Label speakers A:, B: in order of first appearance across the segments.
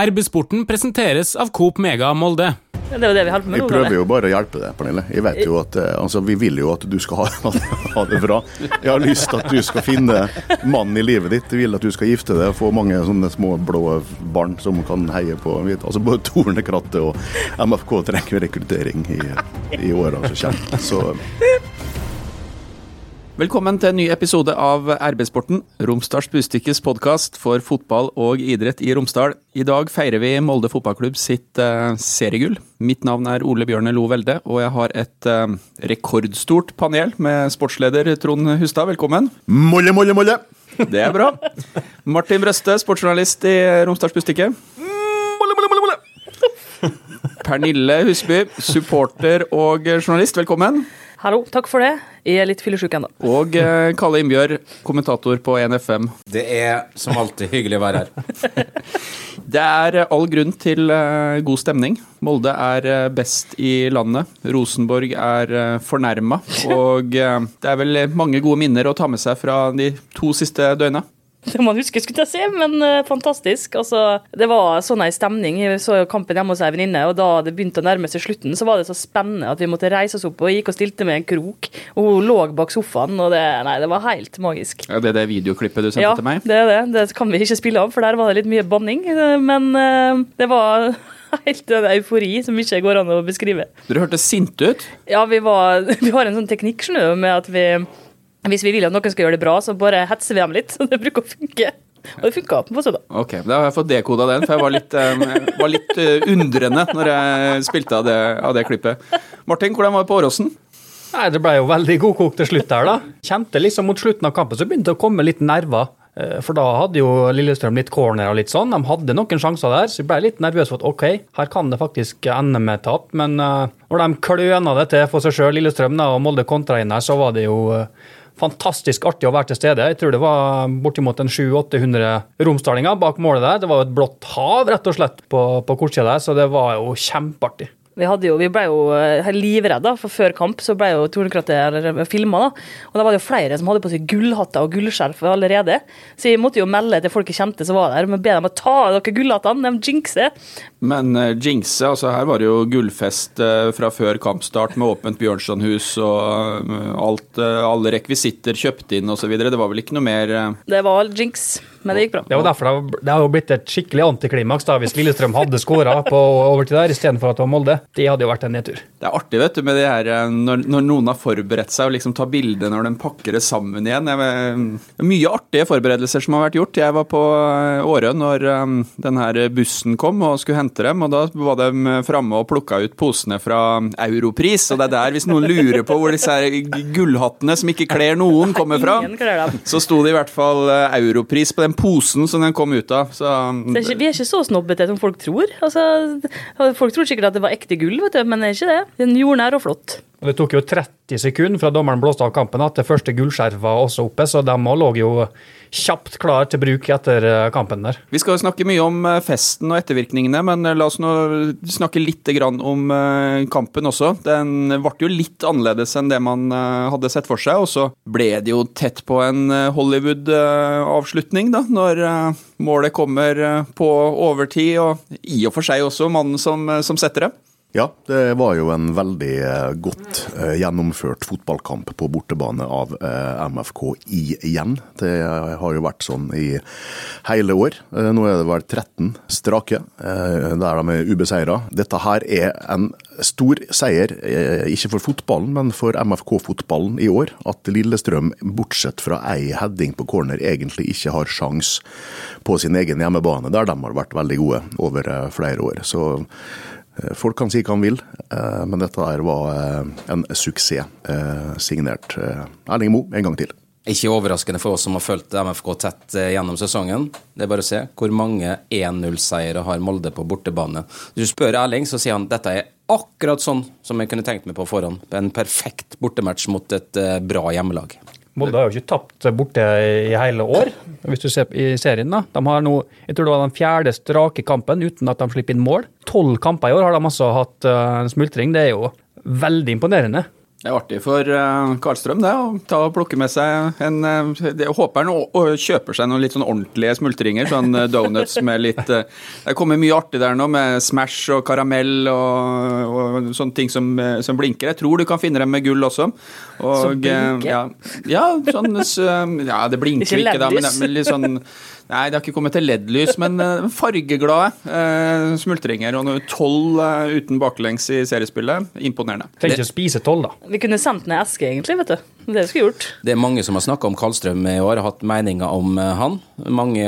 A: RB-sporten presenteres av Coop Mega Molde.
B: Det er jo det vi holder på med
C: Vi prøver jo bare å hjelpe deg, Pernille. Jeg vet jo at, eh, altså, Vi vil jo at du skal ha, ha det bra. Jeg har lyst til at du skal finne mannen i livet ditt. Jeg vil at du skal gifte deg og få mange sånne små blå barn som kan heie på altså Både Tornekrattet og MFK trenger rekruttering i, i åra som kommer. Så
D: Velkommen til en ny episode av RB-sporten, Romsdals Bustikkes podkast for fotball og idrett i Romsdal. I dag feirer vi Molde fotballklubb sitt uh, seriegull. Mitt navn er Ole Bjørne Lo Velde, og jeg har et uh, rekordstort panel med sportsleder Trond Hustad. Velkommen.
C: molle, molle, molle!
D: Det er bra. Martin Brøste, sportsjournalist i Romsdals Bustikke.
C: Molle, molle, molle, molle!
D: Pernille Husby, supporter og journalist. Velkommen.
B: Hallo, takk for det. Jeg er litt fyllesyk ennå.
D: Og eh, Kalle Innbjørg, kommentator på 1FM.
E: Det er som alltid hyggelig å være her.
D: Det er all grunn til eh, god stemning. Molde er eh, best i landet. Rosenborg er eh, fornærma. Og eh, det er vel mange gode minner å ta med seg fra de to siste døgna.
B: Det må man huske, skulle jeg si, men uh, fantastisk. Altså, det var sånn ei stemning. Vi så kampen hjemme hos ei venninne, og da det begynte å nærme seg slutten, så var det så spennende at vi måtte reise oss opp og gikk og stilte med en krok. Og hun lå bak sofaen, og det, nei, det var helt magisk.
D: Er det det videoklippet du sendte
B: Ja,
D: til meg?
B: Ja, det er det. Det kan vi ikke spille av, for der var det litt mye banning. Men uh, det var helt en eufori som ikke går an å beskrive.
D: Dere hørtes sinte ut.
B: Ja, vi, var, vi har en sånn teknikk med at vi hvis vi vil at noen skal gjøre det bra, så bare hetser vi dem litt. Så det bruker å funke. Og det funka på søndag.
D: Ok, Da har jeg fått dekoda den, for jeg var litt, eh, jeg var litt eh, undrende når jeg spilte av det, av det klippet. Martin, hvordan var det på Åråsen?
F: Nei, Det ble jo veldig godkokt til slutt der, da. Kjente liksom mot slutten av kampen så begynte det å komme litt nerver. Eh, For da hadde jo Lillestrøm litt corner og litt sånn. De hadde noen sjanser der, så jeg ble litt nervøs for at ok, her kan det faktisk ende med tap. Men når de kløna det til for seg sjøl, Lillestrøm, da, og Molde kontra inn her, så var det jo eh, fantastisk artig å være til stede. Jeg tror det var bortimot en 700-800 romsdalinger bak målet der. Det var jo et blått hav, rett og slett, på, på kortsida der, så det var jo kjempeartig.
B: Vi, jo, vi ble jo eh, livredde, for før kamp så ble jo Tornekrattet filma. Og da var det jo flere som hadde på seg gullhatter og gullskjerf allerede. Så jeg måtte jo melde til folk jeg kjente som var der, men be dem å ta av dere gullhattene, de jinxer.
D: Men uh, jinxer, altså her var det jo gullfest uh, fra før kampstart med åpent Bjørnsonhus og uh, alt, uh, alle rekvisitter kjøpt inn osv. Det var vel ikke noe mer eh,
B: Det var jinx, men det gikk bra.
F: Det var derfor det, det har jo blitt et skikkelig antiklimaks da, hvis Lillestrøm hadde skåra på overtid der istedenfor at det var Molde. Det hadde jo vært en nedtur.
D: Det er artig vet du, med det her, eh, når, når noen har forberedt seg og liksom tar bilde når de pakker det sammen igjen. Jeg, det mye artige forberedelser som har vært gjort. Jeg var på eh, Årø når um, den her bussen kom og skulle hente dem, og da var de framme og plukka ut posene fra Europris. Og det er der, hvis noen lurer på hvor disse her gullhattene som ikke kler noen, kommer fra,
B: Ingen kler dem.
D: så sto det i hvert fall Europris på den posen som den kom ut av. Så
B: Det er ikke, vi er ikke så snobbete som folk tror. Altså, folk tror sikkert at det var ekte gull, vet du, men det er ikke det. Den jordnær og flott.
F: Og Det tok jo 30 sekunder fra dommeren blåste av kampen at det første gullskjerf var også oppe, så de lå jo kjapt klar til bruk etter eh, kampen der.
D: Vi skal snakke mye om eh, festen og ettervirkningene, men eh, la oss nå snakke litt om kampen også. Den ble jo litt annerledes enn det man hadde sett for seg, og så ble det jo tett på en Hollywood-avslutning, da, når målet kommer på overtid, og i og for seg også mannen som, som setter det.
C: Ja, det var jo en veldig eh, godt eh, gjennomført fotballkamp på bortebane av eh, MFK igjen. Det har jo vært sånn i hele år. Nå er det vel 13 strake der de er ubeseira. Dette her er en stor seier, ikke for fotballen, men for MFK-fotballen i år. At Lillestrøm, bortsett fra ei heading på corner, egentlig ikke har sjans på sin egen hjemmebane, der de har vært veldig gode over flere år. Så Folk kan si hva han vil, eh, men dette her var eh, en suksess. eh, Signert eh, Erling Moe en gang til.
E: Ikke overraskende for oss som har fulgt MFK tett eh, gjennom sesongen. Det er bare å se hvor mange 1-0-seiere har Molde på bortebane. Hvis du spør Erling, så sier han dette er akkurat sånn som jeg kunne tenkt meg på forhånd. En perfekt bortematch mot et eh, bra hjemmelag.
F: Molde har jo ikke tapt borte i hele år, hvis du ser i serien. da. De har nå, jeg tror det var den fjerde strake kampen uten at de slipper inn mål. Tolv kamper i år har de altså hatt uh, en smultring. Det er jo veldig imponerende.
D: Det er artig for uh, Karlstrøm det, å ta og plukke med seg en uh, det, håper han kjøper seg noen litt sånn ordentlige smultringer. Sånn uh, donuts med litt Det kommer mye artig der nå, med Smash og karamell og, og sånne ting som, som, blinker. Jeg tror du kan finne dem med gull også.
B: Og, som blinker?
D: Ja, ja, sånn Ja, det blinker ikke, da, men, men litt sånn Nei, det har ikke kommet til LED-lys, men fargeglade eh, smultringer. Og tolv uten baklengs i seriespillet. Imponerende.
F: Trenger ikke å spise tolv, da.
B: Vi kunne sendt ned eske, egentlig, vet du. Det skulle gjort.
E: Det er mange som har snakka om Karlstrøm i år, har hatt meninger om han. Mange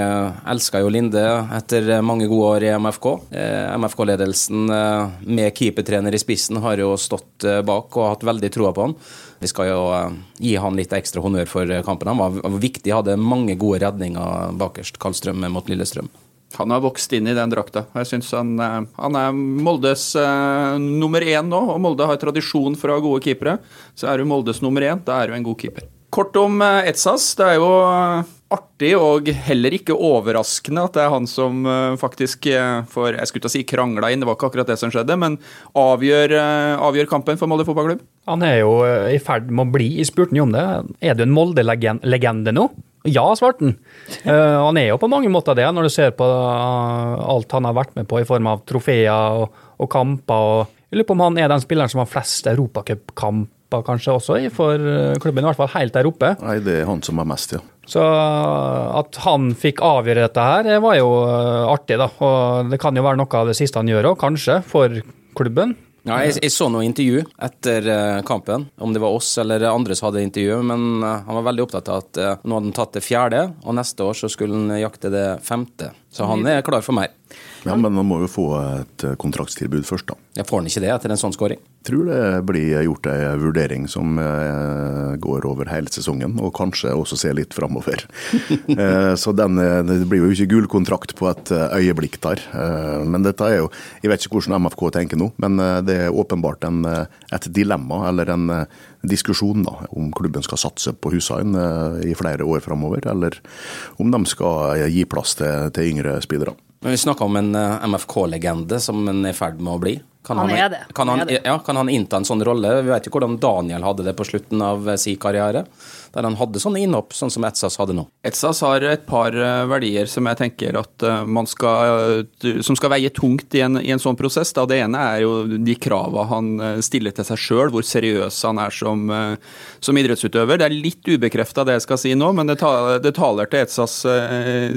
E: elsker jo Linde etter mange gode år i MFK. MFK-ledelsen med keepertrener i spissen har jo stått bak og hatt veldig troa på han. Vi skal jo gi han litt ekstra honnør for kampen. Han var viktig, hadde mange gode redninger bakerst, Karlstrøm mot Lillestrøm.
D: Han har vokst inn i den drakta. Jeg synes han, eh, han er Moldes uh, nummer én nå, og Molde har tradisjon for å ha gode keepere. Så er du Moldes nummer én, da er du en god keeper. Kort om uh, Etsas. Det er jo artig og heller ikke overraskende at det er han som uh, faktisk får jeg skulle til å si krangla inn, det var ikke akkurat det som skjedde, men avgjør, avgjør kampen for Molde fotballklubb.
F: Han er jo i ferd med å bli, jeg spurte ham om det, er du en Molde-legende nå? Ja, svarte han. Uh, han er jo på mange måter det, når du ser på uh, alt han har vært med på i form av trofeer og, og kamper. Og, jeg lurer på om han er den spilleren som har flest europacupkamper kanskje også for eh, klubben, i hvert fall helt der oppe.
C: Nei, det er han som har mest, ja.
F: Så at han fikk avgjøre dette her, det var jo artig, da. Og det kan jo være noe av det siste han gjør òg, kanskje, for klubben.
E: Ja, jeg, jeg, så noe intervju etter uh, kampen, om det var oss eller andre som hadde intervju, men uh, han var veldig opptatt av at nå hadde han tatt det fjerde, og neste år så skulle han jakte det femte. Så han er klar for mer.
C: Ja, Men han må jo få et kontraktstilbud først, da.
E: Jeg får han ikke det etter en sånn skåring?
C: Tror det blir gjort en vurdering som går over hele sesongen, og kanskje også ser litt framover. så den, det blir jo ikke gul kontrakt på et øyeblikk der. Men dette er jo Jeg vet ikke hvordan MFK tenker nå, men det er åpenbart en, eh, et dilemma eller en eh, diskusjon da, om klubben skal satse på Hussein eh, i flere år framover, eller om de skal gi plass til, til yngre spillere.
E: Men Vi snakker om en MFK-legende som en er i ferd med å bli.
B: Kan han, han, er det.
E: Kan han, ja, kan han innta en sånn rolle? Vi vet jo hvordan Daniel hadde det på slutten av sin karriere der han hadde sånne innhopp, sånn som Etsas hadde nå?
D: Etsas har et par eh, verdier som jeg tenker at eh, man skal, eh, som skal veie tungt i en, i en sånn prosess. Da. Det ene er jo de krava han stiller til seg sjøl, hvor seriøs han er som, som, idrettsutøver. Det er litt ubekrefta det jeg skal si nå, men det, taler, det taler til Etsas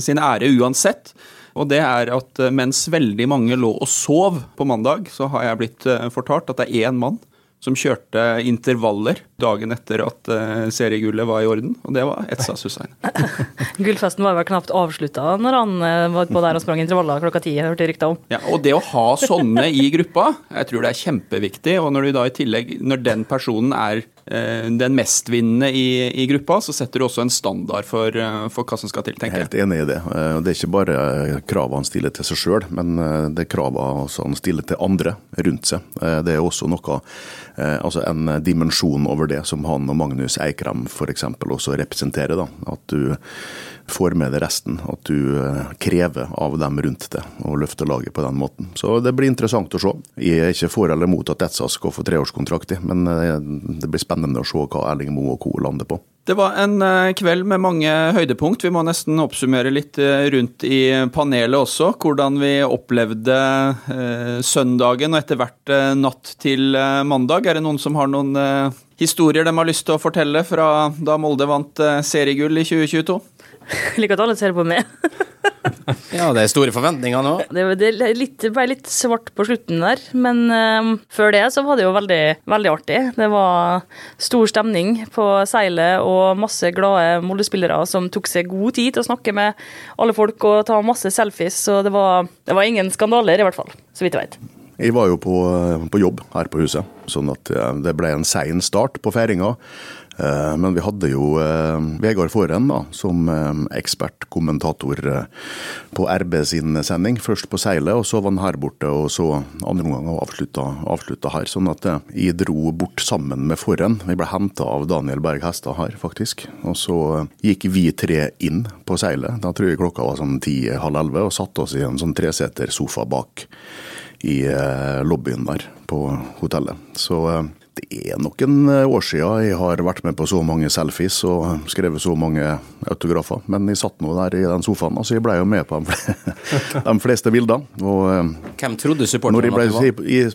D: sin ære uansett. Og det er at mens veldig mange lå og sov på mandag, så har jeg blitt fortalt at det er én mann som kjørte intervaller dagen etter at uh, seriegullet var i orden, og det var Etsas Hussein.
B: Gullfesten var vel knapt avslutta når han var på der og sprang intervaller klokka ti, hørte jeg rykter om.
D: Ja, og det å ha sånne i gruppa, jeg tror det er kjempeviktig. Og når du da i tillegg, når den personen er den mestvinnende i, i, gruppa, så setter du også en standard for, for hva som skal til, tenker
C: jeg. Helt enig i det. Det er ikke bare kravene han stiller til seg sjøl, men det er kravene han stiller til andre rundt seg. Det er også noe Eh, altså en dimensjon over det som han og Magnus Eikrem f.eks. også representerer. Da. At du får med deg resten. At du eh, krever av dem rundt deg, og løfter laget på den måten. Så det blir interessant å se. Jeg er ikke for eller mot at Etsa skal få treårskontrakt, men eh, det blir spennende å se hva Erling Moe og co. lander på.
D: Det var en kveld med mange høydepunkt. Vi må nesten oppsummere litt rundt i panelet også. Hvordan vi opplevde søndagen og etter hvert natt til mandag. Er det noen som har noen historier de har lyst til å fortelle fra da Molde vant seriegull i 2022?
B: Jeg liker at alle ser på meg.
E: ja, det er store forventninger nå.
B: Det, det litt, ble litt svart på slutten der, men um, før det så var det jo veldig, veldig artig. Det var stor stemning på seilet og masse glade Molde-spillere som tok seg god tid til å snakke med alle folk og ta masse selfies, så det var, det var ingen skandaler, i hvert fall, så vidt jeg vet.
C: Jeg var jo på, på, jobb her på huset, sånn at eh, det ble en sein start på feiringa. Eh, men vi hadde jo eh, Vegard Forhen da, som eh, ekspertkommentator på RB sin sending. Først på seilet, og så var han her borte, og så andre omgang avslutta, avslutta her. Sånn at jeg dro bort sammen med Forhen. Vi ble henta av Daniel Berg Hestad her, faktisk. Og så gikk vi tre inn på seilet. Da tror jeg klokka var sånn ti-halv elleve, og satte oss i en sånn treseter sofa bak i lobbyen der på hotellet. Så Det er noen år siden jeg har vært med på så mange selfies og skrevet så mange autografer. Men jeg satt nå der i den sofaen, så jeg ble jo med på de fle- fleste bildene. Og eh,
E: Hvem trodde supporterne at du var?
C: jeg,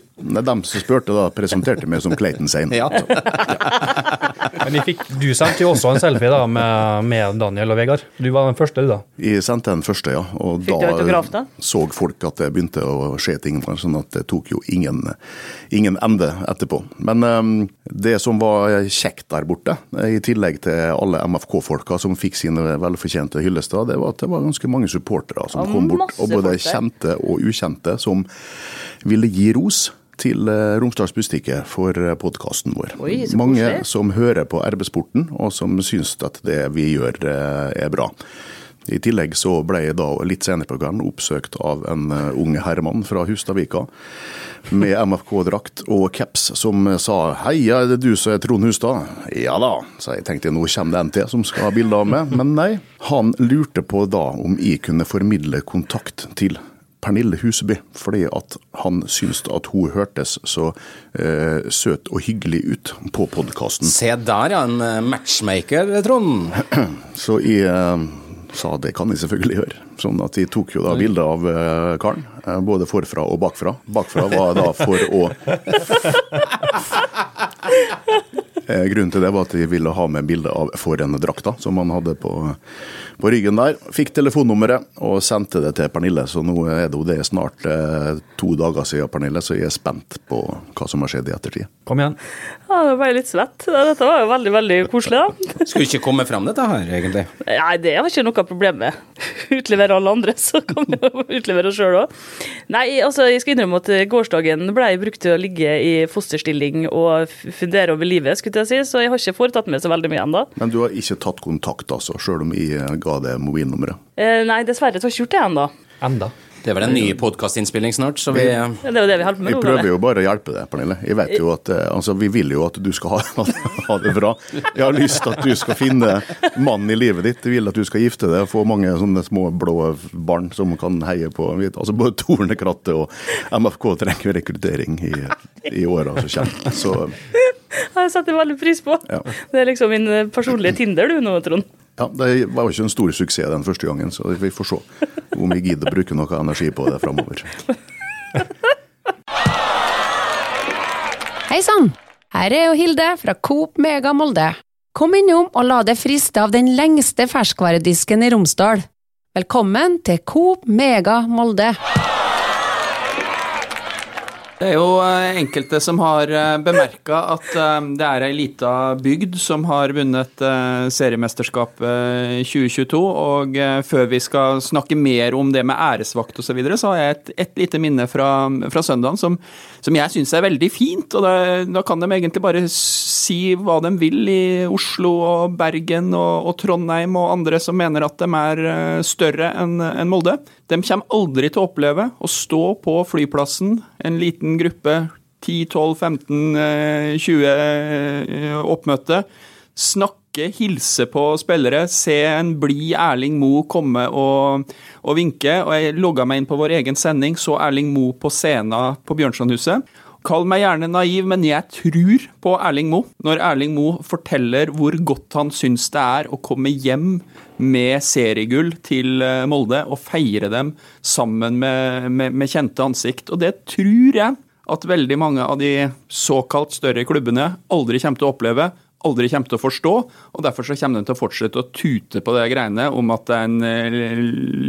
C: dem som spurte, da presenterte meg som Clayton Sane.
E: Ja.
F: Men jeg fikk, du sendte jo også en selfie da med, med Daniel og Vegard. Du var den første, du da.
C: Jeg sendte den første, ja. Og
B: Fikk du autograf, da?
C: så folk at det begynte å skje ting. sånn at det tok jo ingen, ingen ende etterpå. Men um, det som var kjekt der borte, i tillegg til alle MFK-folka som fikk sine velfortjente hyllester, det var at det var ganske mange supportere som
B: og
C: kom bort, og både
B: folk
C: kjente og ukjente, som ville gi ros til eh, Romsdals Bustikke for podkasten vår.
B: Oi,
C: Mange som hører på RB-sporten, og som syns at det vi gjør eh, er bra. I tillegg så ble jeg da litt senere på kvelden oppsøkt av en eh, ung herremann fra Hustadvika med MFK-drakt og caps som sa 'Hei, er det du som er Trond Hustad?' 'Ja da', så jeg tenkte nå kommer det en til som skal ha bilde av meg. Men nei, han lurte på da om jeg kunne formidle kontakt til Pernille Huseby, fordi at han syntes at hun hørtes så eh, søt og hyggelig ut på podkasten.
E: Se der, ja. En eh, matchmaker, Trond.
C: Så jeg eh, sa det kan jeg selvfølgelig gjøre. Sånn at jeg tok jo da bilde av eh, karen, eh, både forfra og bakfra. Bakfra var da for å Grunnen til det var at de ville ha med bilde av forendrakta som han hadde på, på ryggen der. Fikk telefonnummeret og sendte det til Pernille, så nå er det jo det snart eh, to dager siden, Pernille, så jeg er spent på hva som har skjedd i ettertid.
F: Kom igjen.
B: Ja, det ble litt svett. Dette var jo veldig, veldig koselig, da.
E: Skulle ikke komme frem dette her, egentlig.
B: Nei, det var ikke noe problem med. Utlevere alle andre, så kan vi jo utlevere oss sjøl òg. Nei, altså, jeg skal innrømme at gårsdagen ble brukt til å ligge i fosterstilling og fundere over livet, skulle jeg si, så jeg har ikke foretatt meg så veldig mye ennå.
C: Men du har ikke tatt kontakt, altså, sjøl om jeg eh, ga det mobilnummeret?
B: Eh, nei, dessverre så har jeg ikke gjort det ennå.
F: Enda.
E: Det er vel en ny podkastinnspilling snart, så vi
B: Det er jo det vi holder på med nå.
C: Vi
B: prøver
C: jo bare å hjelpe deg, Pernille. Jeg vet jo at, eh, altså, Vi vil jo at du skal ha, ha det bra. Jeg har lyst til at du skal finne mannen i livet ditt. Jeg vil at du skal gifte deg og få mange sånne små blå barn som kan heie på. Altså Både Tornekrattet og MFK trenger rekruttering i, i åra som kommer. Så
B: Jeg setter veldig pris på.
C: Ja.
B: Det er liksom min eh, personlige Tinder du nå, Trond.
C: Ja, det var jo ikke en stor suksess den første gangen, så vi får se om vi gidder å bruke noe energi på det framover.
G: Hei sann! Her er jo Hilde fra Coop Mega Molde. Kom innom og la deg friste av den lengste ferskvaredisken i Romsdal. Velkommen til Coop Mega Molde.
D: Det er jo eh, enkelte som har bemerka at eh, det er ei lita bygd som har vunnet eh, seriemesterskapet 2022. Og eh, før vi skal snakke mer om det med æresvakt osv., så, videre, så har jeg et, et lite minne fra, fra søndagen som, som jeg syns er veldig fint. Og da, da kan de egentlig bare si hva de vil i Oslo og Bergen og, og Trondheim og andre som mener at de er eh, større enn enn Molde. De kommer aldri til å oppleve å stå på flyplassen, en liten gruppe, 10-12-15-20 eh, oppmøte, snakke, hilse på spillere, se en blid Erling Moe komme og, og vinke. Og jeg logga meg inn på vår egen sending, så Erling Moe på scenen på Bjørnsonhuset. Kall meg gjerne naiv, men jeg tror på Erling Moe. Når Erling Moe forteller hvor godt han syns det er å komme hjem med seriegull til eh, Molde og feire dem sammen med, med, med kjente ansikt. Og det tror jeg at veldig mange av de såkalt større klubbene aldri kommer til å oppleve, aldri kommer til å forstå, og derfor så kommer de til å fortsette å tute på det greiene om at det er en eh,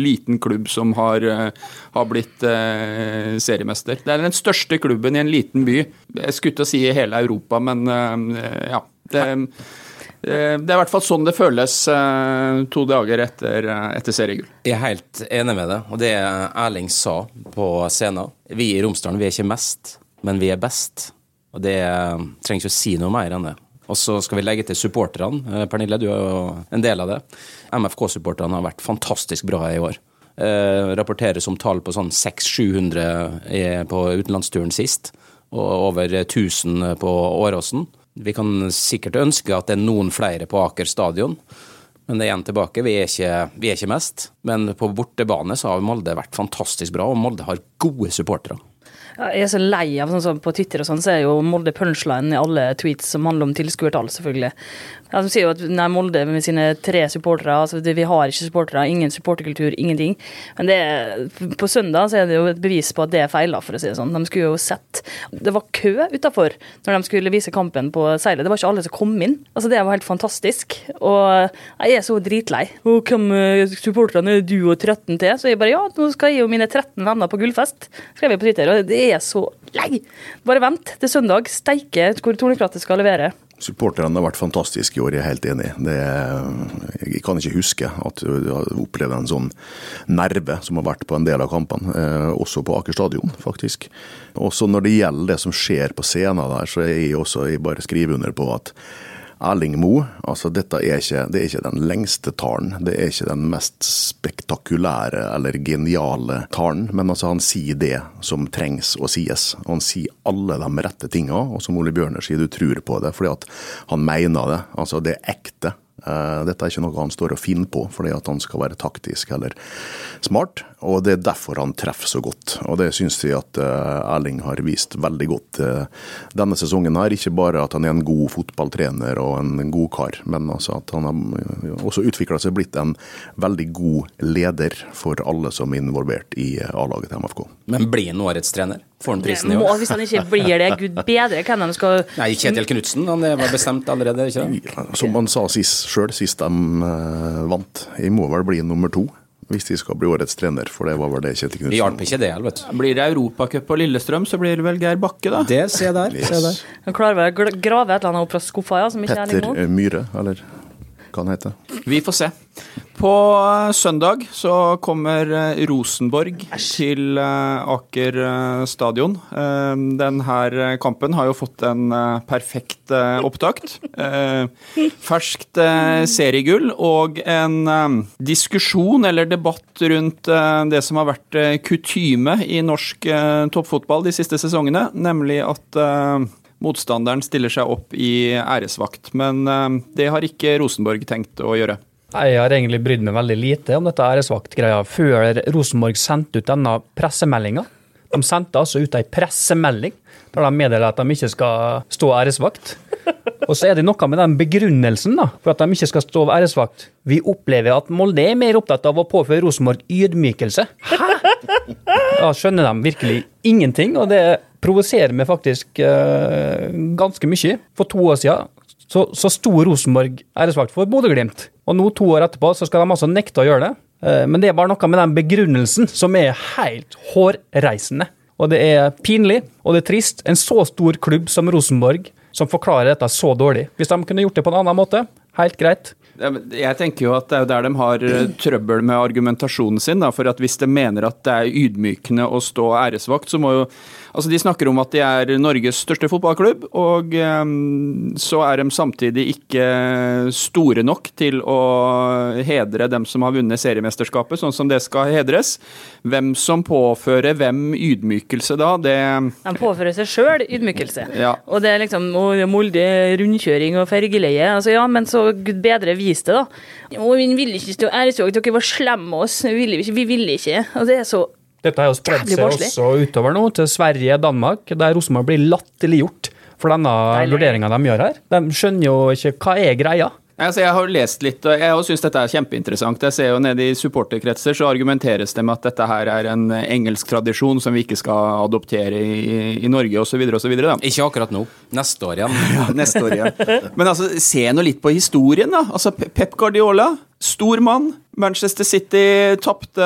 D: liten klubb som har, eh, har blitt eh, seriemester. Det er den største klubben i en liten by. Jeg skulle til å si i hele Europa, men eh, ja. Det, eh, det er i hvert fall sånn det føles eh, to dager etter, etter seriegull.
E: Jeg er helt enig med det, og det Erling sa på scenen. Vi i Romsdalen vi er ikke mest, men vi er best. Og det trenger ikke å si noe mer enn det. Og så skal vi legge til supporterne. Eh, Pernille, du er jo en del av det. MFK-supporterne har vært fantastisk bra i år. Eh, rapporteres om tall på sånn 600-700 på utenlandsturen sist, og over 1000 på Åråsen. Vi kan sikkert ønske at det er noen flere på Aker stadion. Men det er igjen tilbake, vi er, ikke, vi er ikke mest. Men på bortebane så har Molde vært fantastisk bra, og Molde har gode supportere.
B: Jeg er så lei av sånn som på Twitter og sånn, så er jo Molde punchline i alle tweets som handler om tilskuertall, selvfølgelig. Ja, de sier jo at nei, Molde med sine tre supportere, altså det, vi har ikke supportere, ingen supporterkultur, ingenting. Men det, på søndag så er det jo et bevis på at det er feila, for å si det sånn. De skulle jo sett Det var kø utafor når de skulle vise kampen på seilet. Det var ikke alle som kom inn. Altså Det var helt fantastisk. Og jeg er så dritlei. Og hvem eh, supporterne er du og 13 til? Så jeg bare ja, nå skal jeg og mine 13 venner på gullfest, skrev jeg på Twitter. Og det er så lei. Bare vent til søndag. Steike hvor Tornekrattet skal levere.
C: Supporterne har vært fantastiske i år, jeg er helt enig. Det jeg kan ikke huske at du har opplevd en sånn nerve som har vært på en del av kampene, eh, også på Aker stadion, faktisk. Også når det gjelder det som skjer på scenen der, så er jeg også jeg bare skriver under på at Erling Moe, altså dette er ikke, det er ikke den lengste talen, det er ikke den mest spektakulære eller geniale talen, men altså han sier det som trengs å sies. Han sier alle de rette tinga, og som Ole Bjørner sier, du tror på det fordi at han mener det. Altså det er ekte. Eh, Dette er ikke noe han står og finner på fordi at han skal være taktisk eller smart, og det er derfor han treffer så godt. Og det syns jeg at eh, Erling har vist veldig godt eh, denne sesongen her. Ikke bare at han er en god fotballtrener og en god kar, men altså at han har også utvikla seg blitt en veldig god leder for alle som er involvert i A-laget til MFK.
E: Men blir han årets trener? Får han prisen i
B: Må,
E: år?
B: hvis han ikke blir det, gud bedre hvem de skal
E: Nei, Kjetil Knutsen, han er vel bestemt allerede, ikke det?
C: Som han sa sist sjøl, sist de eh, vant. Jeg må vel bli nummer to hvis de skal bli årets trener, for det var vel det Kjetil
E: Vi hjalp ikke det, vet du.
D: Blir det Europacup på Lillestrøm, så blir det vel Geir Bakke, da.
E: Det, se der. Se der.
B: Han klarer vel å grave et eller annet opp fra skuffa, ja, som ikke er
C: Petter Myhre, eller hva hete.
D: Vi får se. På eh, søndag så kommer eh, Rosenborg til eh, Aker stadion. Denne kampen har jo fått en perfekt opptakt. Eh, Ferskt seriegull og en diskusjon eller debatt rundt det som har vært kutyme i norsk toppfotball de siste sesongene, nemlig at motstanderen stiller seg opp i æresvakt. Men eh, det har ikke Rosenborg tenkt å gjøre.
F: Jeg har egentlig brydd meg veldig lite om dette æresvaktgreia før Rosenborg sendte ut denne pressemeldinga. De sendte altså ut ei pressemelding der de meddeler at de ikke skal stå æresvakt. Og så er det noe med den begrunnelsen da, for at de ikke skal stå æresvakt. Vi opplever at Molde er mer opptatt av å påføre Rosenborg ydmykelse. Hæ?! Da skjønner de virkelig ingenting, og det provoserer meg faktisk uh, ganske mye. For to år siden så, så sto Rosenborg æresvakt for Bodø-Glimt. Og nå, to år etterpå, så skal de altså nekte å gjøre det. Uh, Men det er bare noe med den begrunnelsen som er helt hårreisende. Og det er pinlig, og det er trist. En så stor klubb som Rosenborg som forklarer dette så dårlig. Hvis de kunne gjort det på en annen måte, helt greit.
D: Jeg tenker jo at det er jo der de har eh, trøbbel med argumentasjonen sin. Da, for at Hvis de mener at det er ydmykende å stå æresvakt, så må jo Altså De snakker om at de er Norges største fotballklubb, og eh, så er de samtidig ikke store nok til å hedre dem som har vunnet seriemesterskapet, sånn som det skal hedres. Hvem som påfører hvem ydmykelse da, det
B: De påfører seg sjøl ydmykelse.
D: Ja.
B: Og det er liksom og Molde rundkjøring og fergeleie. Altså, ja, men så gud bedre vis det, da. Og vi ville ikke stå æresvakt, dere var slemme med oss. Vi ville ikke. Vi ville ikke. Og det er så
F: Dette har jo spredd seg også utover nå, til Sverige Danmark, der Rosenborg blir latterliggjort for denne vurderinga de gjør her. De skjønner jo ikke hva er greia.
D: Altså, jeg har lest litt, og jeg syns dette er kjempeinteressant. Jeg ser jo nede i supporterkretser så argumenteres det med at dette her er en engelsk tradisjon som vi ikke skal adoptere i, i Norge osv.
E: Ikke akkurat nå. Neste år igjen.
D: Ja, neste år igjen. Men altså, se nå litt på historien, da. Altså, Pep Guardiola, stor mann. Manchester City tapte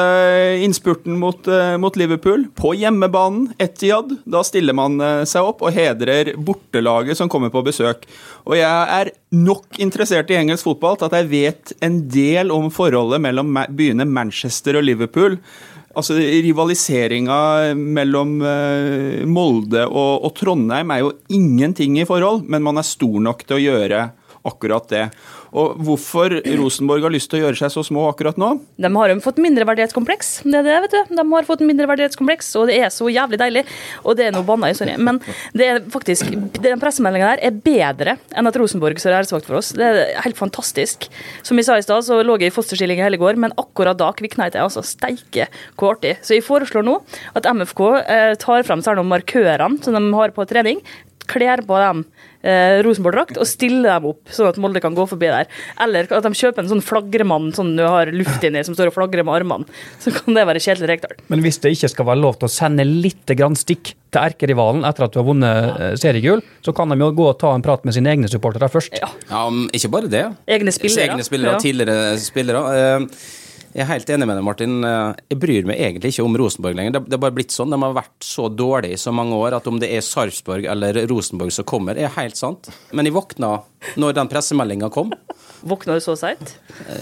D: innspurten mot, eh, mot Liverpool på hjemmebanen. Etihad. Da stiller man eh, seg opp og hedrer bortelaget som kommer på besøk. Og jeg er nok interessert i engelsk fotball til at jeg vet en del om forholdet mellom byene Manchester og Liverpool. Altså Rivaliseringa mellom eh, Molde og, og Trondheim er jo ingenting i forhold, men man er stor nok til å gjøre akkurat det. Og hvorfor Rosenborg har lyst til å gjøre seg så små akkurat nå?
B: De har jo fått mindreverdighetskompleks. Det er det, vet du. De har fått mindreverdighetskompleks, og det er så jævlig deilig. Og det er noe banna i, sorry. Men det er faktisk, den pressemeldinga der er bedre enn at Rosenborg står æresvakt for oss. Det er helt fantastisk. Som vi sa i stad, så lå jeg i fosterstilling i hele går, men akkurat da kvikna jeg til. Altså steike hvor artig. Så jeg foreslår nå at MFK eh, tar frem særlig markørene som de har på trening, kler på dem eh, Rosenborg-drakt og stille dem opp, sånn at Molde kan gå forbi der. Eller at de kjøper en sånn flagremann sånn du har luft inni, som står og flagrer med armene. Så kan det være Kjetil Rekdal.
F: Men hvis det ikke skal være lov til å sende litt grann stikk til erkerivalen etter at du har vunnet eh, seriegull, så kan de jo gå og ta en prat med sine egne supportere først.
B: Ja.
E: Ja, men ikke bare det.
B: Egne spillere.
E: Egne spillere,
B: Ja.
E: tidligere spillere. Eh, Jeg er helt enig med deg, Martin. Eh, Jeg bryr meg egentlig ikke om Rosenborg lenger. Det det er bare blitt sånn. De har vært så dårlige i så mange år at om det er Sarpsborg eller Rosenborg som kommer, er helt sant. Men jeg våkna når den pressemeldinga kom.
B: Våkna du så seint?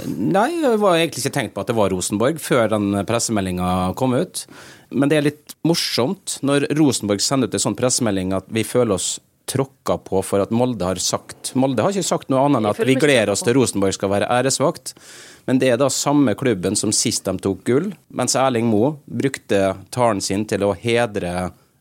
E: Nei, jeg var egentlig ikke tenkt på at det var Rosenborg før den pressemeldinga kom ut. Men det er litt morsomt når Rosenborg sender ut en sånn pressemelding at vi føler oss tråkka på for at Molde har sagt Molde har ikke sagt noe annet enn at vi gleder oss til Rosenborg skal være æresvakt. Men det er da samme klubben som sist de tok gull, mens Erling Moe brukte talen sin til å hedre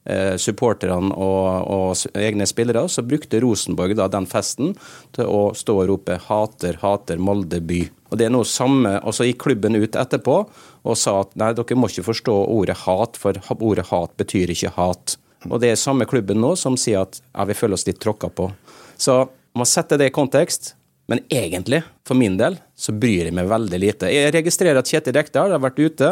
E: eh, supporterne og, og egne spillere, så brukte Rosenborg da den festen til å stå og rope 'hater, hater Molde by'. Og det er noe samme, og så gikk klubben ut etterpå og sa at nei, dere må ikke forstå ordet hat, for ordet hat betyr ikke hat. Og det er samme klubben nå som sier at ja, vi føler oss litt tråkka på. Så man setter det i kontekst. Men egentlig, for min del, så bryr jeg meg veldig lite. Jeg registrerer at Kjetil Rekdal har vært ute.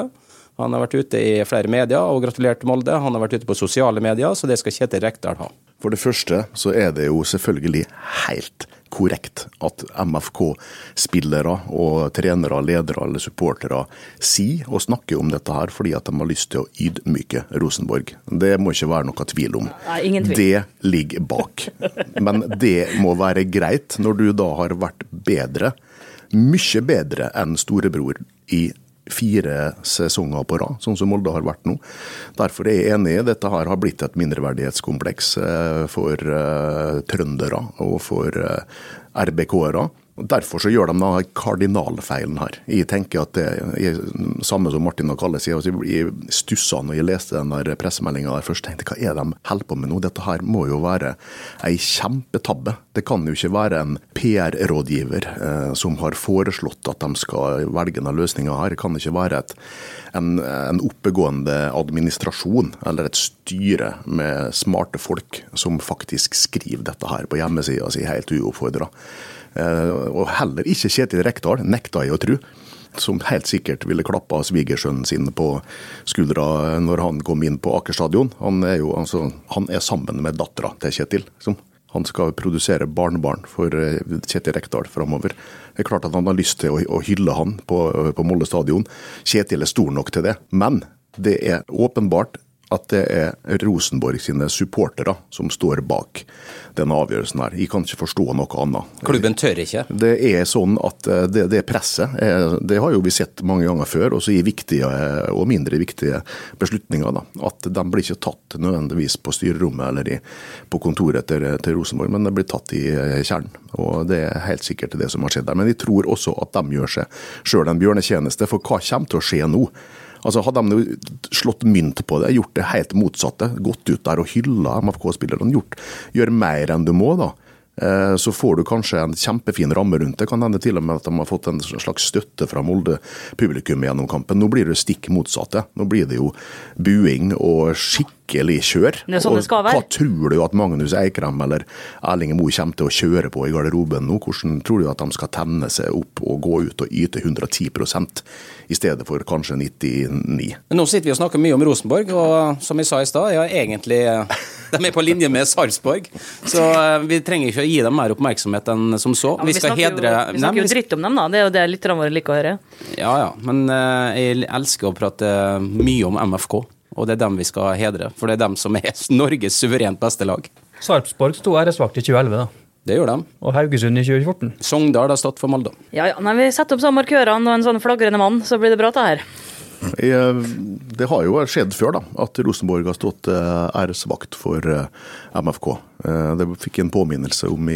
E: Han har vært ute i flere medier og gratulert Molde. Han har vært ute på sosiale medier, så det skal Kjetil Rekdal ha.
C: For det første så er det jo selvfølgelig helt korrekt at MFK-spillere og trenere, ledere eller supportere sier og snakker om dette her fordi at de har lyst til å ydmyke Rosenborg. Det må ikke være noe tvil om.
B: Nei, ingen tvil.
C: Det ligger bak. Men det må være greit når du da har vært bedre, mye bedre enn storebror i fire sesonger på rad, sånn som Molde har vært nå. Derfor er jeg enig i dette her har blitt et mindreverdighetskompleks eh, for eh, trøndere og for eh, RBK-ere. Derfor så gjør de denne kardinalfeilen her. Jeg tenker at det er samme som Martin og Kalle sier. altså Jeg stussa når jeg leste den pressemeldinga først. tenkte hva er det de holder på med nå? Dette her må jo være ei kjempetabbe. Det kan jo ikke være en PR-rådgiver eh, som har foreslått at de skal velge denne løsninga her. Det kan ikke være et, en, en oppegående administrasjon eller et styre med smarte folk som faktisk skriver dette her på hjemmesida si helt uoppfordra. Eh, og heller ikke Kjetil Rekdal, nekta jeg å tro. Som helt sikkert ville klappa svigersønnen sin på skuldra når han kom inn på Aker stadion. Han er jo altså, han er sammen med dattera til Kjetil. Liksom. Han skal produsere barnebarn for eh, Kjetil Rekdal framover. Det er klart at han har lyst til å, å hylle han på, på Molde stadion. Kjetil er stor nok til det. Men det er åpenbart at det er Rosenborg sine supportere som står bak denne avgjørelsen her. Jeg kan ikke forstå noe annet.
E: Klubben tør ikke.
C: Det er sånn at eh, det, det presset, det har jo vi sett mange ganger før, også i viktige og mindre viktige beslutninger. Da. At de blir ikke tatt nødvendigvis på styrerommet eller i, på kontoret til, til Rosenborg, men de blir tatt i eh, kjernen. Og Det er helt sikkert det som har skjedd der. Men jeg tror også at de gjør seg sjøl en bjørnetjeneste, for hva kommer til å skje nå? Altså Hadde de slått mynt på det, gjort det helt motsatte, gått ut der og hylla MFK-spillerne, gjort gjør mer enn du må, da, eh, så får du kanskje en kjempefin ramme rundt det. Kan hende til og med at de har fått en slags støtte fra Molde-publikum gjennom kampen. Nå blir det stikk motsatte. Nå blir det jo buing og skikkelig kjør.
B: Det er sånn det skal
C: Og
B: være.
C: Hva tror du at Magnus Eikrem eller Erling Moe kommer til å kjøre på i garderoben nå? Hvordan tror du at de skal tenne seg opp og gå ut og yte 110 i stedet for kanskje 99?
E: Men nå sitter vi og snakker mye om Rosenborg, og som jeg sa i stad, ja, egentlig eh, De er på linje med Sarpsborg, så eh, vi trenger ikke å gi dem mer oppmerksomhet enn som så.
B: Ja, men
E: vi skal
B: snakker
E: hedre
B: jo, vi snakker jo dritt om dem, da. Det er jo det lytterne våre liker å høre.
E: Ja ja, men eh, jeg elsker å prate mye om MFK, og det er dem vi skal hedre. For det er dem som er Norges suverent beste lag.
F: Sarpsborg sto æresvakt i 2011, da.
E: Det gjør de.
F: Og Haugesund i 2014.
E: Sogndal har stått for Molde.
B: Ja, ja, nei, Vi setter opp sånn markørene og en sånn flagrende mann, så blir det bra, det her.
C: Eh, det har jo skjedd før da, at Rosenborg har stått eh, æresvakt for eh, MFK. Det fikk jeg en påminnelse om i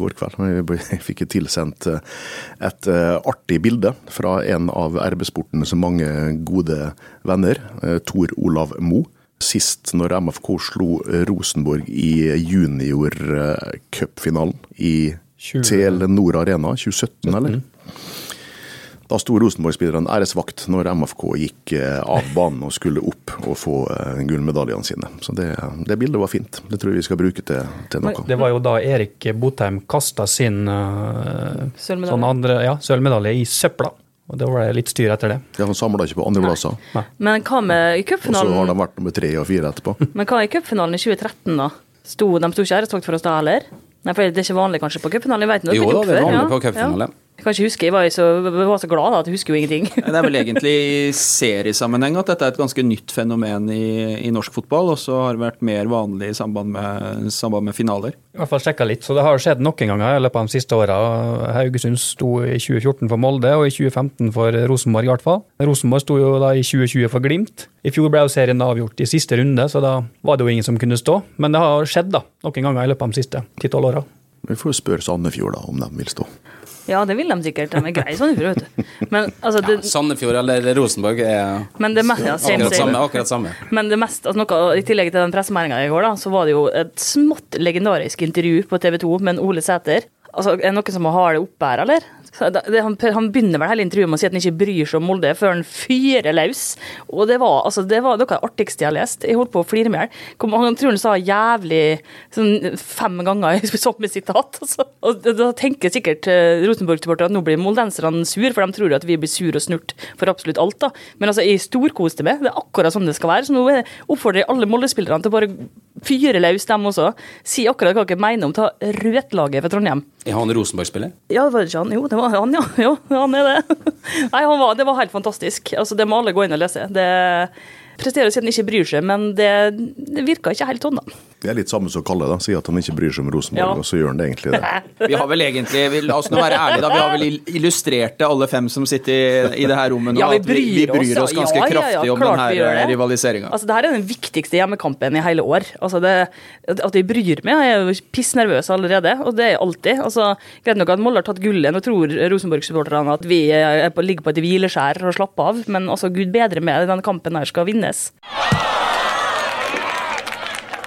C: går kveld. Jeg fikk tilsendt et artig bilde fra en av RB-sportens mange gode venner, Tor Olav Mo. Sist når MFK slo Rosenborg i junior-cupfinalen i
F: 20.
C: Telenor Arena 2017, eller? Da sto Rosenborg-spillerne æresvakt når MFK gikk eh, av banen og skulle opp og få eh, gullmedaljene sine. Så det, det bildet var fint. Det tror jeg vi skal bruke til, til noe.
F: Det var jo da Erik Botheim kasta sin uh,
B: Sølvmedalje.
F: sånn andre, ja, sølvmedalje i søpla. Og det var litt styr etter det.
C: Ja, Han samla ikke på andreplasser.
B: Men hva med i
C: Og så har
B: cupfinalen?
C: de vært nummer tre og fire etterpå.
B: Men hva i cupfinalen i 2013, da? Sto, de sto ikke æresvakt for oss da heller? Nei, for Det er ikke vanlig kanskje på cupfinalen?
E: Jo da,
B: er
E: det er vanlig på cupfinalen.
B: Ja. Jeg kan ikke huske, jeg var, så, jeg var så glad da, at jeg husker jo ingenting.
D: Det er vel egentlig i seriesammenheng at dette er et ganske nytt fenomen i, i norsk fotball, og så har det vært mer vanlig i samband med, samband med finaler.
F: I hvert fall sjekka litt, så det har skjedd noen ganger i løpet av de siste åra. Haugesund sto i 2014 for Molde, og i 2015 for Rosenborg i hvert fall. Rosenborg sto jo da i 2020 for Glimt. I fjor ble jo serien avgjort i siste runde, så da var det jo ingen som kunne stå. Men det har skjedd da, noen ganger i løpet av de siste 10-12 åra.
C: Vi får spørre Sandefjord da, om de vil stå.
B: Ja, det vil de sikkert. De er greie sånn, vet du. Men, altså, det,
E: Sandefjord eller Rosenborg er
B: men det mest, ja,
E: akkurat samme. Akkurat samme.
B: Men det mest, altså noe, i tillegg til den pressemeldinga i går, da, så var det jo et smått legendarisk intervju på TV 2 med en Ole Sæter. Altså, er det noen som har det oppe her, eller? Han, han begynner vel hele intervjuet med å si at han ikke bryr seg om Molde, før han fyrer løs. Og det var, altså, det var noe av det artigste jeg har lest. Jeg holdt på å flire med hjel. Han tror han sa jævlig sånn, fem ganger i samme sitat. Altså. Og da- tenker sikkert uh, Rosenborg-supportere at nå blir moldenserne sur, for de tror at vi blir sur og snurt for absolutt alt. da. Men altså, jeg storkoste meg. Det er akkurat sånn det skal være. Så nå eh, oppfordrer jeg alle Molde-spillerne til å bare fyre løs, dem også. Si akkurat hva dere mener om ta rødlaget for Trondheim.
E: Er han Rosenborg-spiller?
B: Ja, det var ikke han? Jo, det var han, ja. Jo, han er det. Nei, han var, det var helt fantastisk. Altså, Det må alle gå inn og lese. Det presterer å si at han ikke bryr seg, men det, det virka ikke helt sånn, da.
C: Det er litt samme som Kalle, da. Sier at han ikke bryr seg om Rosenborg,
B: Ja.
C: og så gjør han det egentlig det.
D: Vi har vel egentlig, vi- la oss nå være ærlige da, vi har vel illustrert det alle fem som sitter i, i det her rommet nå,
B: Ja, vi
D: at vi, vi
B: bryr oss,
D: oss ganske
B: Ja, ja, ja,
D: kraftig om denne
B: det.
D: rivaliseringa.
B: Altså, det her er den viktigste hjemmekampen i hele år. Altså, det, at vi bryr meg, jeg er jo pissnervøs allerede, og det er jeg alltid. Altså, greit nok at Molde har tatt gullet, nå tror Rosenborg-supporterne at vi er på, ligger på et hvileskjær og slapper av, men altså, gud bedre med denne kampen her skal vinnes.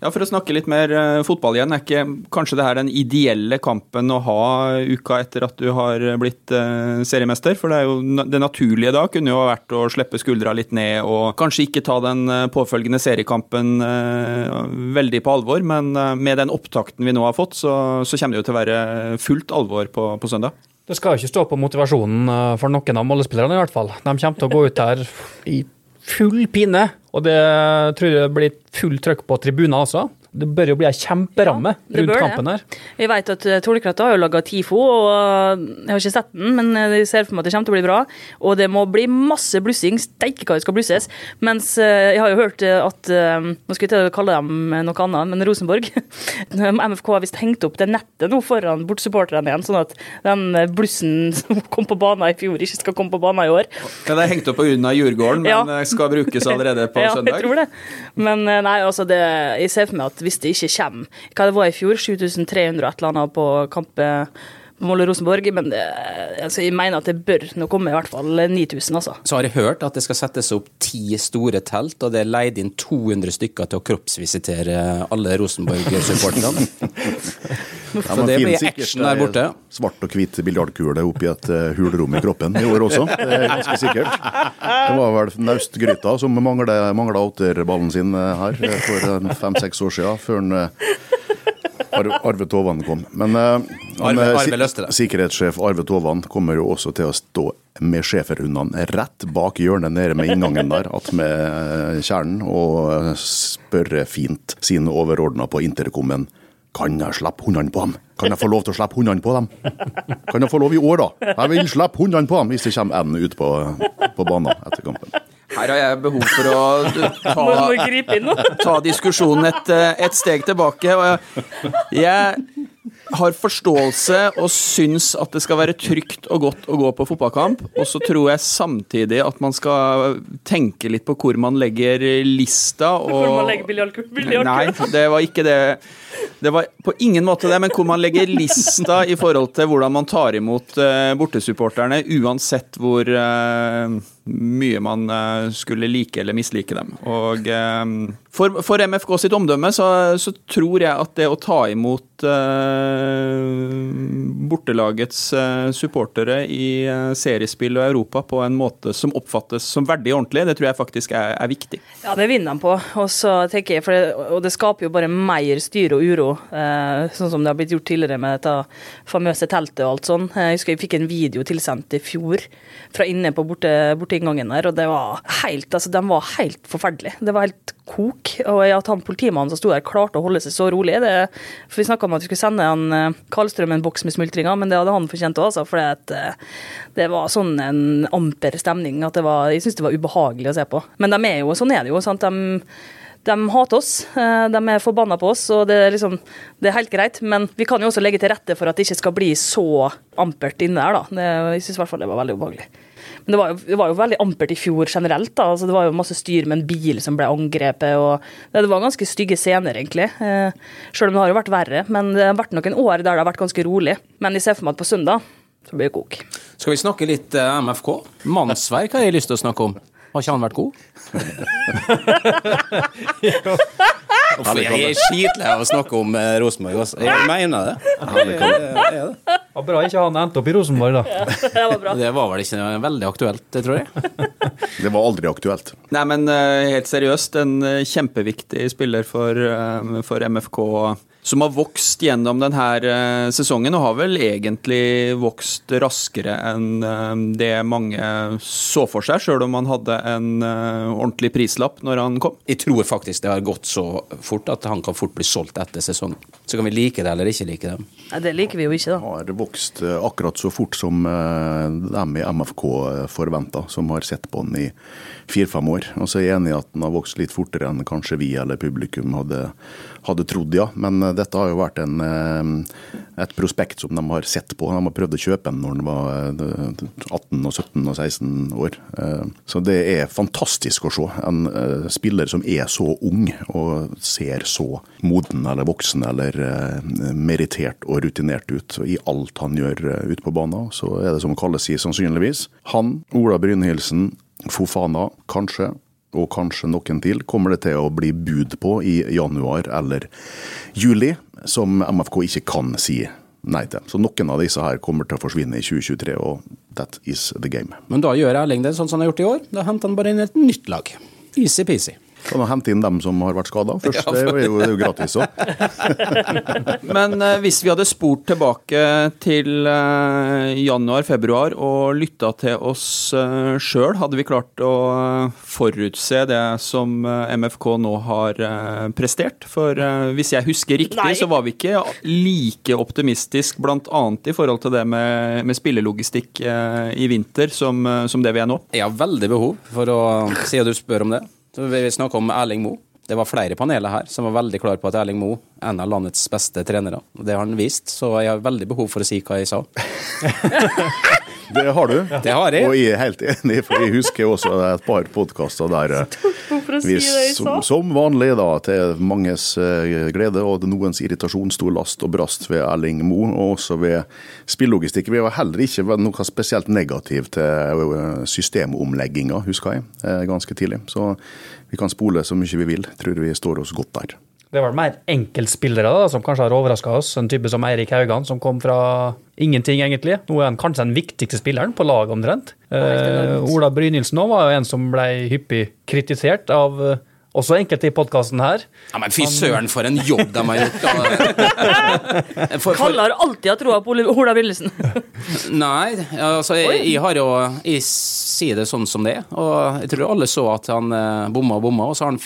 D: Ja, For å snakke litt mer eh, fotball igjen, er ikke kanskje det her den ideelle kampen å ha uka etter at du har blitt eh, seriemester? For det er jo det naturlige da kunne jo vært å slippe skuldra litt ned og kanskje ikke ta den eh, påfølgende seriekampen veldig på alvor, men med den opptakten vi nå har fått, så, så kommer det jo til å være fullt alvor på, på søndag.
F: Det skal jo ikke stå på motivasjonen for noen av Molde-spillerne, i hvert fall. De kommer til å gå ut her i full pine, og det tror jeg blir fullt trøkk på tribuner også. Det bør jo bli ei kjemperamme
B: Ja,
F: rundt kampen her.
B: Jeg vet at Tornekrattet har jo laga TIFO, og eh, jeg har ikke sett den, men jeg ser for meg at det kommer til å bli bra. Og det må bli masse blussing. Steike hva det skal blusses. Mens eh, jeg har jo hørt eh, at eh, Nå skal jeg til å kalle dem noe annet, men Rosenborg. MFK har visst hengt opp det nettet nå foran bortsupporterne igjen, sånn at den eh, blussen som kom på banen i fjor, ikke skal komme på banen i år.
D: Ja, det er hengt opp på unna Djurgården, men
B: Ja.
D: eh, skal brukes allerede på
B: ja,
D: søndag.
B: jeg tror det. Men eh, nei, altså det, jeg ser for meg at hvis det ikke kommer Hva det var i fjor? 7300 og et eller annet på kampen på Molde-Rosenborg. Men det, altså, jeg mener at det bør nå komme i hvert fall 9000, altså.
E: Så har jeg hørt at det skal settes opp ti store telt, og det er leid inn 200 stykker til å kroppsvisitere alle Rosenborg-supporterne.
C: Ja, man
E: det
C: finner
E: blir
C: sikkert
E: action der borte.
C: Svart og hvit biljardkule oppi et eh, hulrom i kroppen i år også. Det er ganske sikkert. Det var vel Naustgryta som mangla åtterballen sin eh, her eh, for fem-seks år siden, før han, eh, Ar Arve Tovan kom. Men uh, han,
E: Arve-
C: eh,
E: Arve
C: sikkerhetssjef Arve Tovan kommer jo også til å stå med schæferhundene rett bak hjørnet nede med inngangen der, attmed med kjernen, og eh, spørre fint sine overordna på intercomen Kan jeg slippe hundene på dem? Kan jeg få lov til å slippe hundene på dem? Kan jeg få lov i år, da? Jeg vil slippe hundene på dem hvis det kommer en ut på, på banen etter kampen.
D: Her har jeg behov for å ta,
B: inn nå.
D: ta diskusjonen et, eh, et steg tilbake. Og jeg, har forståelse og syns at det skal være trygt og godt å gå på fotballkamp. Og så tror jeg samtidig at man skal tenke litt på hvor man legger lista. Og,
B: Hvor man legger biljardkul- biljardkula.
D: Nei, det var ikke det. Det var på ingen måte det, men hvor man legger lista i forhold til hvordan man tar imot eh, bortesupporterne, uansett hvor eh, mye man eh, skulle like eller mislike dem. Og for, for MFK sitt omdømme så, så tror jeg at det å ta imot bortelagets supportere i seriespill og Europa på en måte som oppfattes som verdig og ordentlig, det tror jeg faktisk er, er viktig.
B: Ja, det vinner de på. Og det, og det skaper jo bare mer styr og uro, eh, sånn som det har blitt gjort tidligere med dette famøse teltet og alt sånn. Jeg husker jeg fikk en video tilsendt i fjor fra inne på borte, borteinngangen der, og det var helt, altså, de var helt forferdelige. Det var helt kok. Og at han politimannen som sto der, klarte å holde seg så rolig det, For vi snakka om at vi skulle sende han eh, Karlstrøm en boks med smultringer, men det hadde han fortjent òg, altså. For eh, det var sånn en amper stemning at det var, jeg syns det var ubehagelig å se på. Men de er jo, sånn er det jo. sant? De de hater oss, eh, de er forbanna på oss, og det er, liksom, det er helt greit. Men vi kan jo også legge til rette for at det ikke skal bli så ampert inne der. da. Det, jeg syns i hvert fall det var veldig ubehagelig. Men det var, jo, det var jo veldig ampert i fjor generelt. da. Altså, det var jo masse styr med en bil som ble angrepet. og Det, var ganske stygge scener, egentlig. Eh, selv om det har jo vært verre. Men det har vært noen år der det har vært ganske rolig. Men jeg ser for meg at på søndag så blir det kok.
E: Skal vi snakke litt eh, MFK? Mannsverk har jeg lyst til å snakke om. Har ikke han vært god? Uff, jeg er skitlei av å snakke om eh, Rosenborg. altså. Jeg mener det. Er det.
F: Ja, bra ikke han endte opp i Rosenborg, da.
B: Det var bra.
E: Det var vel ikke veldig aktuelt, det tror jeg.
C: Det var aldri aktuelt.
D: Nei, men eh, helt seriøst, en eh, kjempeviktig spiller for, eh, for MFK. Som har vokst gjennom denne eh, sesongen, og har vel egentlig vokst raskere enn eh, det mange så for seg, sjøl om han hadde en eh, ordentlig prislapp når han kom.
E: Jeg tror faktisk det har gått så fort at han kan fort bli solgt etter sesongen. Så kan vi like det eller ikke like det.
B: Ja, det liker vi jo ikke, da.
C: har vokst akkurat så fort som eh, dem i MFK forventa, som har sett på han i fire-fem år. Og så er jeg enig i at han har vokst litt fortere enn kanskje vi eller publikum hadde, hadde trodd, ja. Men dette har jo vært en, eh, et prospekt som de har sett på. De har prøvd å kjøpe den når den var eh, 18 og 17 og 16 år. Eh, Så det er fantastisk å se. En eh, spiller som er så ung og ser så moden eller voksen eller eh, merittert og rutinert ut i alt han gjør eh, ute på banen. Så er det som Kalle sier, sannsynligvis. Han, Ola Brynhildsen, Fofana, kanskje, og kanskje noen til, kommer det til å bli bud på i januar eller juli, som MFK ikke kan si nei til. Så noen av disse her kommer til å forsvinne i 2023, og that is the game.
E: Men da gjør Erling det sånn som han har gjort i år. Da henter han bare inn et nytt lag. Easy-peasy.
C: Kan du hente inn dem som har vært skada først? Det er jo, det er jo gratis òg.
D: Men eh, hvis vi hadde spurt tilbake til eh, januar-februar og lytta til oss uh, sjøl, hadde vi klart å eh, forutse det som eh, MFK nå har eh, prestert? For eh, hvis jeg husker riktig,
B: Nei.
D: så var vi ikke like optimistisk bl.a. i forhold til det med, med spillelogistikk eh, i vinter som, eh, som det vi er nå.
E: Jeg har veldig behov for å si at du spør om det, vi snakka om Erling Moe. Det var flere paneler her som var veldig klar på at Erling Moe er en av landets beste trenere. Det har han vist, så jeg har veldig behov for å si hva jeg sa.
C: Det har du.
E: Det har jeg.
C: Og jeg er helt enig, for jeg husker også et par podkaster der vi, som, som vanlig, da, til manges eh, glede og noens irritasjon, sto last og brast ved Erling Moe, og også ved spillelogistikk. Vi var heller ikke noe spesielt negativ til eh, systemomlegginga, husker jeg, eh, ganske tidlig. Så vi kan spole så mye vi vil. Tror vi står oss godt der.
F: Det var mer enkeltspillere da, som kanskje har overraska oss. En type som Eirik Haugan, som kom fra ingenting, egentlig. Nå er han kanskje den viktigste spilleren på laget, omtrent. Eh, Ola Brynildsen òg var jo en som ble hyppig kritisert av eh, også enkelte i podkasten her.
E: Ja, men fy søren, for en jobb de har gjort! For, for,
B: Kalle har alltid hatt troa på Ola Brynildsen.
E: nei, altså, jeg, jeg har jo Jeg sier det sånn som det er. Og jeg tror alle så at han eh, bomma og bomma, og så har han,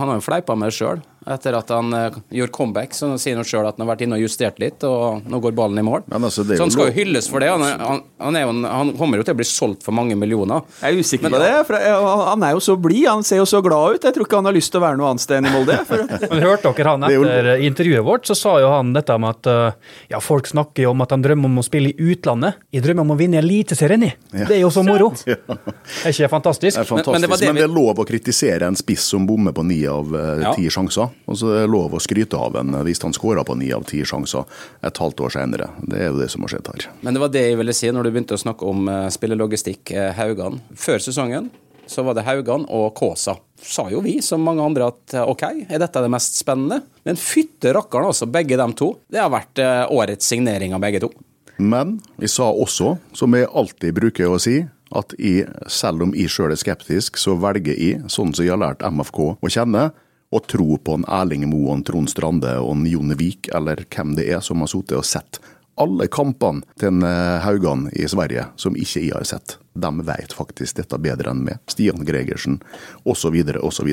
E: han har jo fleipa med det sjøl. Etter at han uh, gjorde comeback. Så han sier han sjøl at han har vært inne og justert litt, og nå går ballen i mål.
C: Men altså, det er
E: så han skal jo hylles for det. Han, er, han, han, er jo, han kommer jo til å bli solgt for mange millioner.
D: Jeg er usikker på det, for jeg- han er jo så blid. Han ser jo så glad ut. Jeg tror ikke han har lyst til å være noe annet sted enn i Molde.
F: Men hørte dere han
C: er
F: etter intervjuet vårt, så sa jo han dette med at uh, ja, folk snakker jo om at han drømmer om å spille i utlandet. Jeg drømmer om å vinne Eliteserien, jeg. Det er jo så moro. Er ikke det fantastisk?
C: Det er fantastisk,
E: Men- men det,
C: det
E: men det,
C: er lov å kritisere en spiss som bommer på ni av eh,
E: Ja.
C: ti sjanser. Og så er det lov å skryte av en eh, hvis han skåra på ni av ti sjanser et halvt år senere. Det er jo det som har skjedd her.
E: Men det var det jeg ville si når du begynte å snakke om uh, spillelogistikk, uh, Haugan. Før sesongen så var det Haugan og Kåsa. Sa jo vi, som mange andre, at eh, OK, er dette det mest spennende? Men fytte rakkeren, altså, begge dem to. Det har vært eh, årets signering av begge to.
C: Men vi sa også, som jeg alltid bruker å si, at jeg, selv om jeg sjøl er skeptisk, så velger jeg, sånn som jeg har lært MFK å kjenne, å tro på en Erling Moe, en Trond Strande og en Jon Vik, eller hvem det er som har sittet og sett alle kampene til en eh, Haugan i Sverige som ikke jeg har sett. De vet faktisk dette bedre enn meg. Stian Gregersen, osv., osv.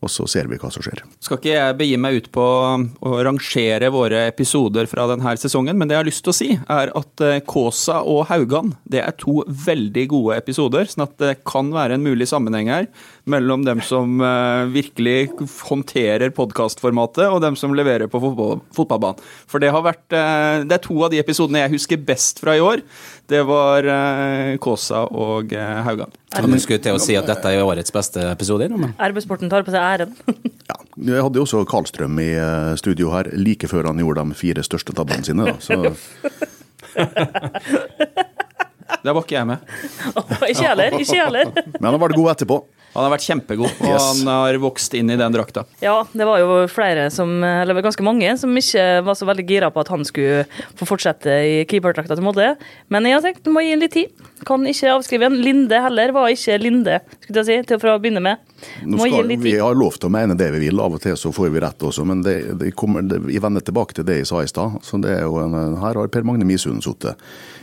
C: Og så ser vi hva som skjer.
D: Skal ikke jeg begi meg ut på å rangere våre episoder fra denne sesongen, men det jeg har lyst til å si, er at eh, Kåsa og Haugan det er to veldig gode episoder. Sånn at det kan være en mulig sammenheng her mellom dem som eh, virkelig håndterer podkastformatet, og dem som leverer på fotballbanen. For det har vært eh, Det er to av de episodene jeg husker best fra i år. Det var eh, Kåsa og Haugan. Haugan.
E: du skulle til å si at dette er årets beste episode. Men.
B: RB-sporten tar på seg æren.
C: Ja, Jeg hadde jo også Karlstrøm i studio her like før han gjorde de fire største tabbene sine. Da. Så
D: Der var ikke jeg med.
B: ikke heller. Ikke jeg heller.
C: Men han har vært god etterpå.
D: Han har vært kjempegod, og
C: Yes.
D: han har vokst inn i den drakta.
B: Ja, det var jo flere som, eller ganske mange, som ikke var så veldig gira på at han skulle få fortsette i keeperdrakta til Molde. Men jeg har tenkt må gi ham litt tid. Kan ikke avskrive en. Linde heller var ikke Linde, skulle jeg si, til å begynne med.
C: Nå
B: Må
C: skal, vi har lov til å mene det vi vil, av og til så får vi rett også. Men det, det kommer, det, jeg vender tilbake til det jeg sa i stad. Så det er jo en- Her har Per Magne Misund sittet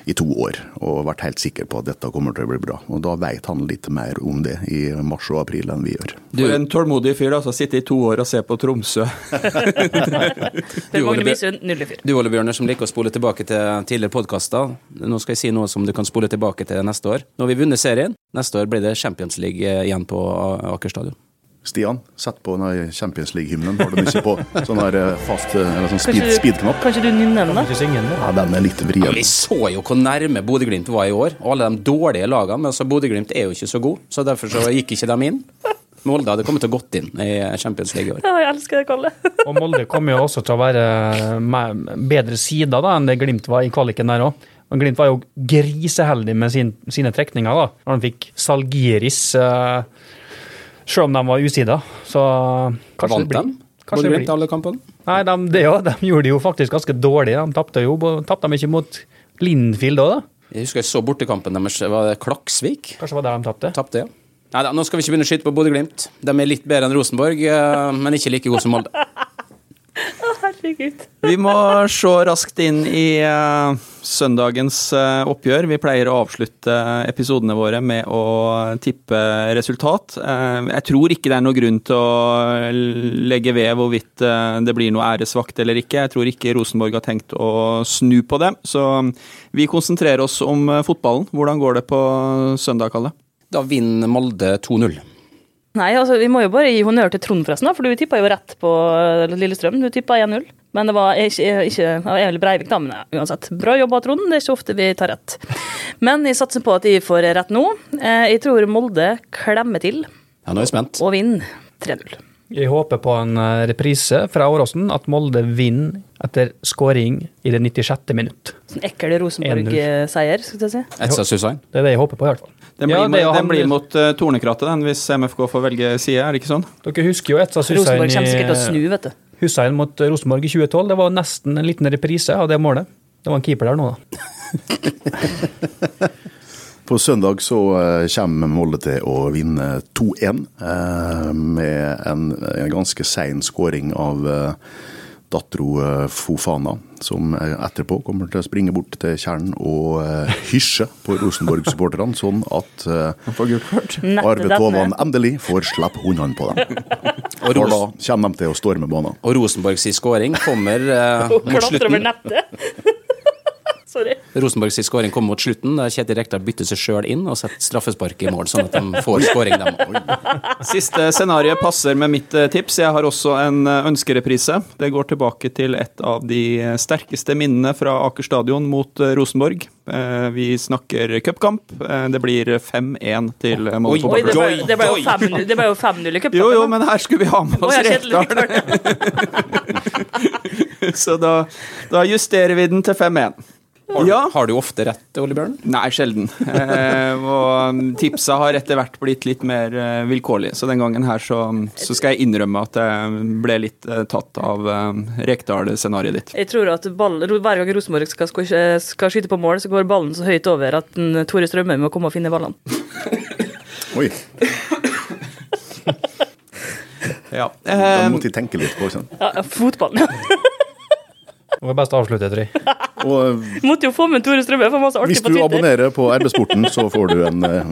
C: i to år og vært helt sikker på at dette kommer til å bli bra. Og da vet han litt mer om det i mars og april enn vi gjør.
D: Du er en tålmodig fyr, da, som sitter i to år og ser på Tromsø.
E: Ole. Du Ole Bjørner, som liker å spole tilbake til tidligere podkaster. Nå skal jeg si noe som du kan spole tilbake til neste år. Nå har vi vunnet serien. Neste år blir det Champions League eh, igjen på Aker stadion.
C: Stian, sett på den Champions League-hymnen. Har du ikke på sånn her eh, fast eh, eller sånn speed,
B: kanskje,
C: speed-knapp?
B: Kanskje du nynner den, da?
C: Ja, den er litt
E: Ja,
C: vrien.
E: vi så jo hvor nærme Bodø-Glimt var i år, og alle de dårlige lagene. Men altså, Bodø-Glimt er jo ikke så god, så derfor så gikk ikke de inn. Molde hadde kommet til å gått inn i Champions League i år.
B: Ja, jeg elsker det, Kalle.
F: Og Molde kommer jo også til å være mer- bedre sider da, enn det Glimt var i kvaliken der òg. Glimt var jo griseheldig med sin, sine trekninger, da, når han fikk Salgiris, uh, selv om de var usida. Så kanskje
E: Vant
F: det blir
E: de?
F: kanskje
E: Bodø-Glimt alle kampene?
F: Nei, de, det jo, de gjorde det jo faktisk ganske dårlig. De tapte jo tapte de ikke mot Lindfield òg, da?
E: Jeg husker jeg så bortekampen deres. Var det Klaksvik?
F: Kanskje det var der de tapte?
E: Tapte, ja. Nei da, nå skal vi ikke begynne å skyte på Bodø-Glimt. De er litt bedre enn Rosenborg, eh, men ikke like gode som Molde.
B: Herregud.
D: Vi må se raskt inn i uh, søndagens uh, oppgjør. Vi pleier å avslutte episodene våre med å tippe resultat. Uh, jeg tror ikke det er noen grunn til å legge ved hvorvidt det blir noe æresvakt eller ikke. Jeg tror ikke Rosenborg har tenkt å snu på det. Så vi konsentrerer oss om fotballen. Hvordan går det på søndag, Kalle?
E: Da vinner Molde 2-0.
B: Nei, altså, vi må jo bare gi honnør til Trond, forresten, da, for du tippa jo rett på eh, Lillestrøm. Du tippa 1-0. Men det var ikke, ikke Breivik, da, men ja, uansett. Bra jobba, Trond. Det er ikke ofte vi tar rett. Men jeg satser på at jeg får rett nå. Eh, Jeg tror Molde klemmer til
E: Ja, nå er jeg spent.
B: og vinner 3-0.
F: Jeg håper på en eh, reprise fra Åråsen, at Molde vinner etter skåring i det 96. minutt.
B: Sånn ekkel Rosenborg-seier, skal jeg si.
E: Etsa Susann.
F: Det er det jeg håper på, i hvert fall.
D: Den blir,
F: Ja, det er jo
D: den
F: han-
D: blir mot uh, Tornekrattet, den, hvis MFK får velge side, er det ikke sånn?
F: Dere husker jo Etsa Hussein,
B: Rosenborg kommer sikkert til å snu,
F: i,
B: vet du.
F: Hussein mot Rosenborg i 2012. Det var nesten en liten reprise av det målet. Det var en keeper der nå, da.
C: På søndag så eh, kommer Molde til å vinne 2-1 eh, med en, en ganske sein skåring av eh, dattera Fofana, som eh, etterpå kommer til å springe bort til kjernen og uh, hysje på Rosenborg-supporterne, sånn at
D: kort.
C: Arve Tovan endelig får slippe hundene på dem.
E: Og,
C: For da kommer de til å storme banen.
E: og Rosenborgs skåring kommer
B: uh,
E: mot slutten.
B: Sorry.
E: Rosenborg sin skåring kommer mot slutten. Der Kjetil Rekdal bytter seg sjøl inn og setter straffespark i mål, sånn at de får skåring.
D: Siste scenario passer med mitt eh, tips. Jeg har også en eh, ønskereprise. Det går tilbake til et av de sterkeste minnene fra Aker stadion mot eh, Rosenborg. Vi snakker cupkamp. Det blir 5-1 til Molde
B: Oi, det ble, det ble jo 5-0 det jo 5-0 i cupkampen.
D: Jo, jo, men her skulle vi ha med oss. Rekdal. Så da, da justerer vi den til 5-1. Ja.
E: Har du ofte rett, Ole Bjørn?
D: Nei, sjelden. Eh, og tipsa har etter hvert blitt litt mer eh, vilkårlige, så den gangen her så, så skal jeg innrømme at jeg ble litt eh, tatt av eh, Rekdal-scenarioet ditt.
B: Jeg tror at ball, hver gang Rosenborg skal, skal, skal skyte på mål, så går ballen så høyt over at den, Tore Strømme må komme og finne ballene.
C: Oi,
D: Ja. Eh,
C: måtte de tenke litt på. Sånn.
B: Ja, ja, fotballen.
F: Det var best å avslutte, tror jeg.
C: Og
B: Måtte jo få med Tore Strømme, for masse artig på artig
C: hvis
B: på
C: du
B: Twitter.
C: abonnerer på RB-sporten, så får du en eh,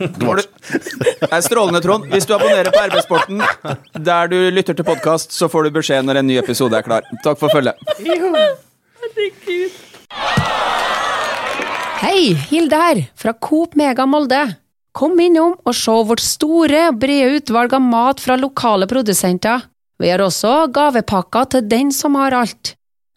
D: det er strålende, Trond. Hvis du abonnerer på RB-sporten der du lytter til podkast, så får du beskjed når en ny episode er klar. Takk for følget.
B: Herregud.
G: Hei, Hilde her, fra Coop Mega Molde. Kom innom og se vårt store og brede utvalg av mat fra lokale produsenter. Vi har også gavepakker til den som har alt.